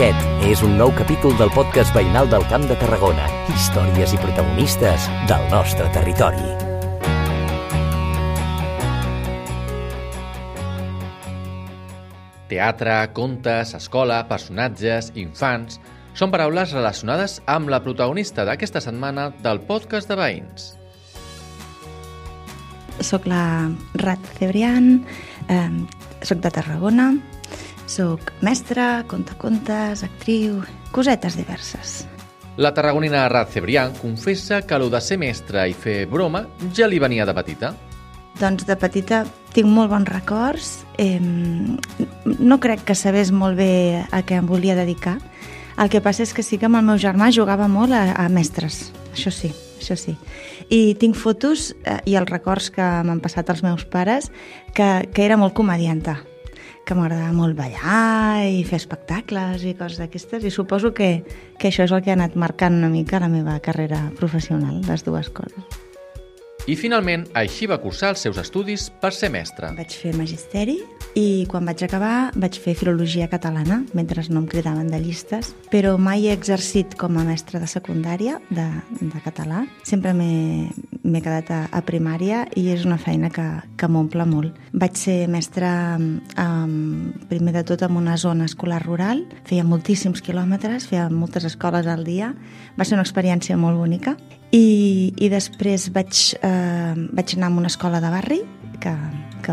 Aquest és un nou capítol del podcast veïnal del Camp de Tarragona. Històries i protagonistes del nostre territori. Teatre, contes, escola, personatges, infants... Són paraules relacionades amb la protagonista d'aquesta setmana del podcast de veïns. Soc la Rat Cebrián, eh, soc de Tarragona, soc mestra, contacontes, actriu, cosetes diverses. La tarragonina Rat Cebrián confessa que lo de ser mestra i fer broma ja li venia de petita. Doncs de petita tinc molt bons records. Eh, no crec que sabés molt bé a què em volia dedicar. El que passa és que sí que amb el meu germà jugava molt a, a mestres. Això sí, això sí. I tinc fotos eh, i els records que m'han passat els meus pares que, que era molt comedianta que m'agradava molt ballar i fer espectacles i coses d'aquestes i suposo que, que això és el que ha anat marcant una mica la meva carrera professional, les dues coses. I finalment, així va cursar els seus estudis per ser mestra. Vaig fer magisteri i quan vaig acabar vaig fer filologia catalana, mentre no em cridaven de llistes, però mai he exercit com a mestra de secundària de, de català. Sempre m'he quedat a, a primària i és una feina que, que m'omple molt. Vaig ser mestra um, primer de tot en una zona escolar rural, feia moltíssims quilòmetres, feia moltes escoles al dia, va ser una experiència molt bonica i, i després vaig, eh, vaig anar a una escola de barri, que,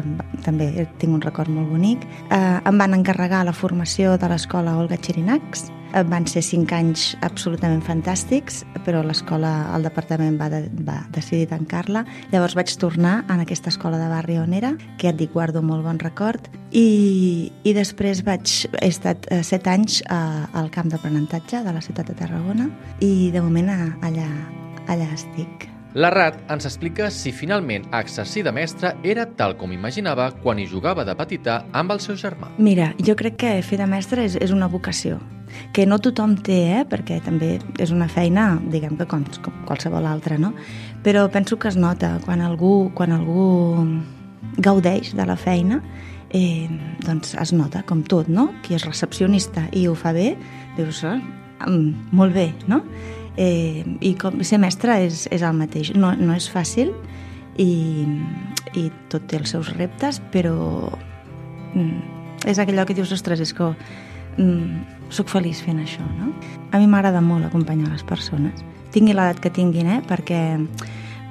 que també tinc un record molt bonic. Eh, em van encarregar la formació de l'escola Olga Chirinacs. Eh, van ser cinc anys absolutament fantàstics, però l'escola, el departament va, de, va decidir tancar-la. Llavors vaig tornar a aquesta escola de barri on era, que ja et dic, guardo molt bon record, i, i després vaig, he estat eh, set anys a, al camp d'aprenentatge de la ciutat de Tarragona i de moment a, allà allà estic. La Rat ens explica si finalment exercir de mestra era tal com imaginava quan hi jugava de petita amb el seu germà. Mira, jo crec que fer de mestra és, és una vocació que no tothom té, eh? perquè també és una feina, diguem que com, com qualsevol altra, no? Però penso que es nota quan algú, quan algú gaudeix de la feina, eh, doncs es nota, com tot, no? Qui és recepcionista i ho fa bé, dius, ah, molt bé, no? Eh, i com ser mestre és, és el mateix. No, no és fàcil i, i tot té els seus reptes, però mm, és allò que dius, ostres, és que mm, sóc feliç fent això, no? A mi m'agrada molt acompanyar les persones, tingui l'edat que tinguin, eh? perquè,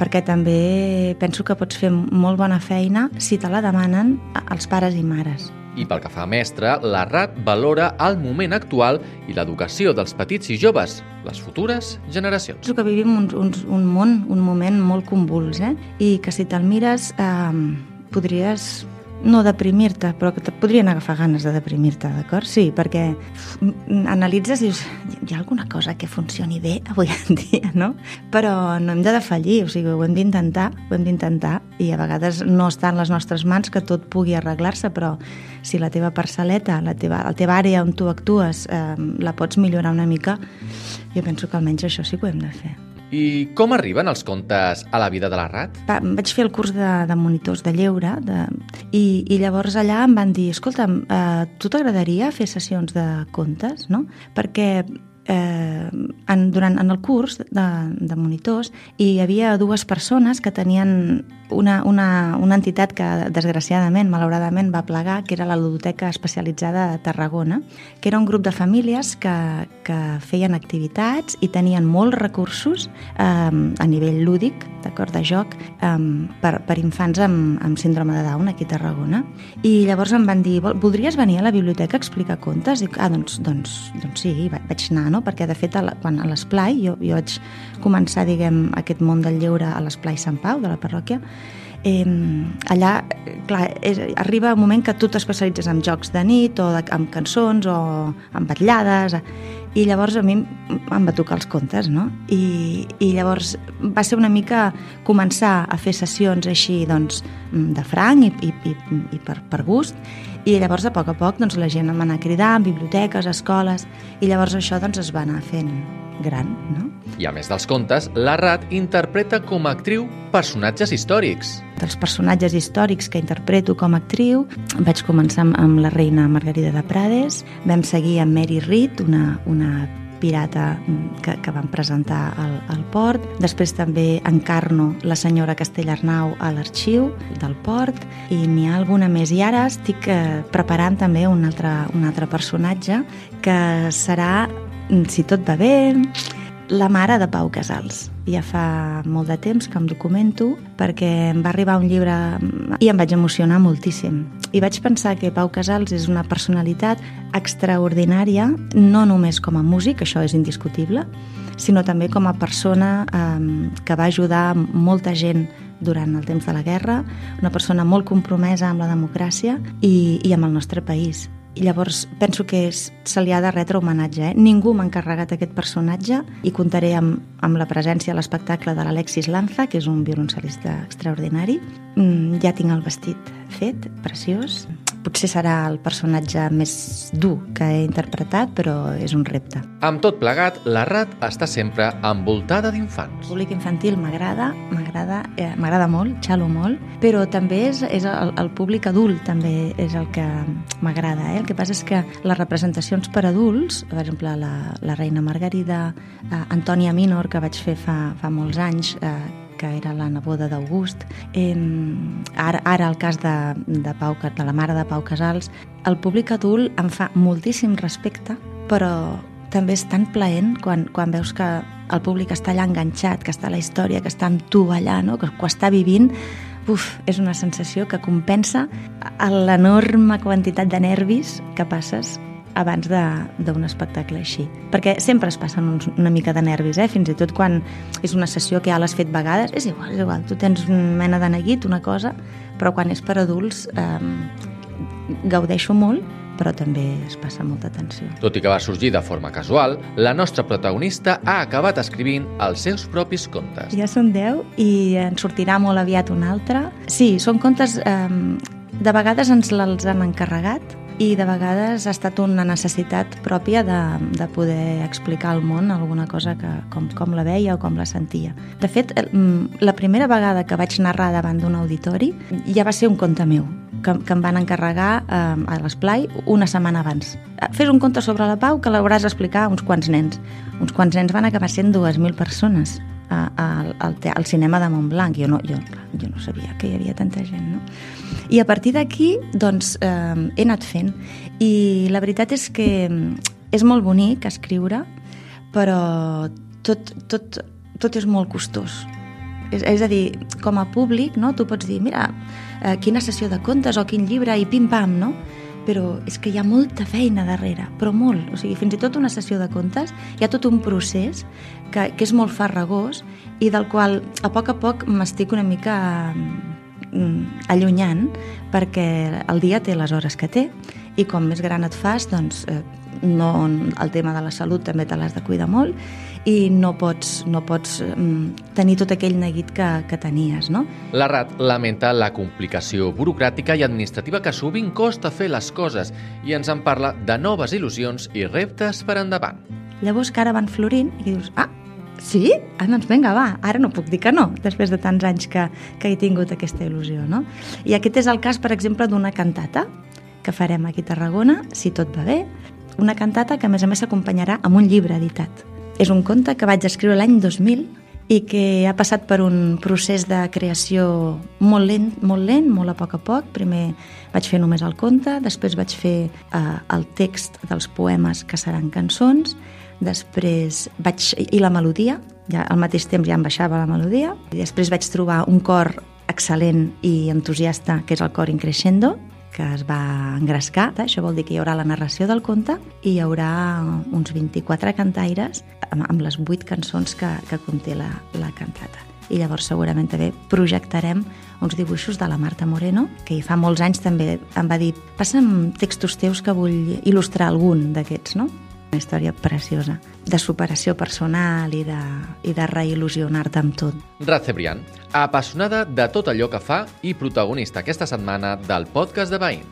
perquè també penso que pots fer molt bona feina si te la demanen els pares i mares. I pel que fa a mestre, la RAT valora el moment actual i l'educació dels petits i joves, les futures generacions. Penso que vivim un, un, un món, un moment molt convuls, eh? i que si te'l mires eh, podries no deprimir-te, però que et podrien agafar ganes de deprimir-te, d'acord? Sí, perquè analitzes i dius, hi ha alguna cosa que funcioni bé avui en dia, no? Però no hem de defallir, o sigui, ho hem d'intentar, ho hem d'intentar, i a vegades no està en les nostres mans que tot pugui arreglar-se, però si la teva parcel·leta, la teva, la teva àrea on tu actues, eh, la pots millorar una mica, jo penso que almenys això sí que ho hem de fer. I com arriben els contes a la vida de la RAT? Va, vaig fer el curs de, de monitors de lleure de, i, i llavors allà em van dir escolta, eh, tu t'agradaria fer sessions de contes? No? Perquè eh, en, durant, en el curs de, de monitors hi havia dues persones que tenien una, una, una entitat que desgraciadament, malauradament, va plegar, que era la ludoteca especialitzada de Tarragona, que era un grup de famílies que, que feien activitats i tenien molts recursos eh, a nivell lúdic, d'acord, de joc, eh, per, per infants amb, amb síndrome de Down aquí a Tarragona. I llavors em van dir, voldries venir a la biblioteca a explicar contes? I, ah, doncs, doncs, doncs sí, vaig anar, no? perquè de fet a la, quan a l'esplai, jo, jo vaig començar diguem, aquest món del lleure a l'esplai Sant Pau de la parròquia, eh, allà clar, és, arriba un moment que tu t'especialitzes en jocs de nit o de, amb cançons o amb batllades i llavors a mi em va tocar els contes no? I, i llavors va ser una mica començar a fer sessions així doncs, de franc i, i, i, i per, per gust i llavors a poc a poc doncs, la gent em va anar a cridar en biblioteques, escoles i llavors això doncs, es va anar fent gran, no? I a més dels contes, la Rat interpreta com a actriu personatges històrics. Dels personatges històrics que interpreto com a actriu, vaig començar amb la reina Margarida de Prades, vam seguir amb Mary Read, una, una pirata mm, que, que van presentar al, al port. Després també encarno la senyora Castellarnau a l'arxiu del port i n'hi ha alguna més. I ara estic eh, preparant també un altre, un altre personatge que serà, mm, si tot va bé, la mare de Pau Casals. Ja fa molt de temps que em documento perquè em va arribar un llibre i em vaig emocionar moltíssim. I vaig pensar que Pau Casals és una personalitat extraordinària, no només com a músic, això és indiscutible, sinó també com a persona eh, que va ajudar molta gent durant el temps de la guerra, una persona molt compromesa amb la democràcia i, i amb el nostre país. I llavors penso que és, se li ha de retre homenatge. Eh? Ningú m'ha encarregat aquest personatge i comptaré amb, amb la presència a l'espectacle de l'Alexis Lanza, que és un violoncel·lista extraordinari. Mm, ja tinc el vestit fet, preciós potser serà el personatge més dur que he interpretat, però és un repte. Amb tot plegat, la Rat està sempre envoltada d'infants. El públic infantil m'agrada, m'agrada eh, m'agrada molt, xalo molt, però també és, és el, el públic adult també és el que m'agrada. Eh? El que passa és que les representacions per adults, per exemple, la, la reina Margarida, eh, Antònia Minor, que vaig fer fa, fa molts anys, eh, que era la neboda d'August. Eh, ara, ara el cas de, de, Pau, de la mare de Pau Casals, el públic adult em fa moltíssim respecte, però també és tan plaent quan, quan veus que el públic està allà enganxat, que està a la història, que està amb tu allà, no? que, ho està vivint, uf, és una sensació que compensa l'enorme quantitat de nervis que passes abans d'un espectacle així. Perquè sempre es passen uns, una mica de nervis, eh? fins i tot quan és una sessió que ja l'has fet vegades, és igual, és igual, tu tens una mena de neguit, una cosa, però quan és per adults eh, gaudeixo molt, però també es passa molta tensió. Tot i que va sorgir de forma casual, la nostra protagonista ha acabat escrivint els seus propis contes. Ja són 10 i en sortirà molt aviat un altre. Sí, són contes... Eh, de vegades ens els han encarregat, i de vegades ha estat una necessitat pròpia de, de poder explicar al món alguna cosa que, com, com la veia o com la sentia. De fet, mm, la primera vegada que vaig narrar davant d'un auditori ja va ser un conte meu, que, que em van encarregar eh, a l'esplai una setmana abans. Fes un conte sobre la pau que l'hauràs d'explicar a uns quants nens. Uns quants nens van acabar sent 2.000 persones al, al, al cinema de Montblanc. Jo no, jo, jo no sabia que hi havia tanta gent, no? I a partir d'aquí, doncs, eh, he anat fent. I la veritat és que és molt bonic escriure, però tot, tot, tot és molt costós. És, és a dir, com a públic, no, tu pots dir, mira, eh, quina sessió de contes o quin llibre i pim-pam, no? Però és que hi ha molta feina darrere, però molt. O sigui, fins i tot una sessió de contes, hi ha tot un procés que, que és molt farragós i del qual a poc a poc m'estic una mica mm, allunyant perquè el dia té les hores que té i com més gran et fas, doncs eh, no, el tema de la salut també te l'has de cuidar molt i no pots, no pots mm, tenir tot aquell neguit que, que tenies, no? La RAT lamenta la complicació burocràtica i administrativa que sovint costa fer les coses i ens en parla de noves il·lusions i reptes per endavant. Llavors que ara van florint i dius, ah, Sí? Ah, doncs vinga, va, ara no puc dir que no, després de tants anys que, que he tingut aquesta il·lusió, no? I aquest és el cas, per exemple, d'una cantata que farem aquí a Tarragona, si tot va bé, una cantata que a més a més s'acompanyarà amb un llibre editat. És un conte que vaig escriure l'any 2000 i que ha passat per un procés de creació molt lent, molt lent, molt a poc a poc. Primer vaig fer només el conte, després vaig fer eh, el text dels poemes que seran cançons, després vaig... i la melodia, ja al mateix temps ja em baixava la melodia, i després vaig trobar un cor excel·lent i entusiasta, que és el cor Increscendo, que es va engrescar. Això vol dir que hi haurà la narració del conte i hi haurà uns 24 cantaires amb, les 8 cançons que, que conté la, la cantata. I llavors segurament també projectarem uns dibuixos de la Marta Moreno, que fa molts anys també em va dir passa'm textos teus que vull il·lustrar algun d'aquests, no? Una història preciosa, de superació personal i de, i de reil·lusionar-te amb tot. Rat Cebrián, apassionada de tot allò que fa i protagonista aquesta setmana del podcast de Veïn.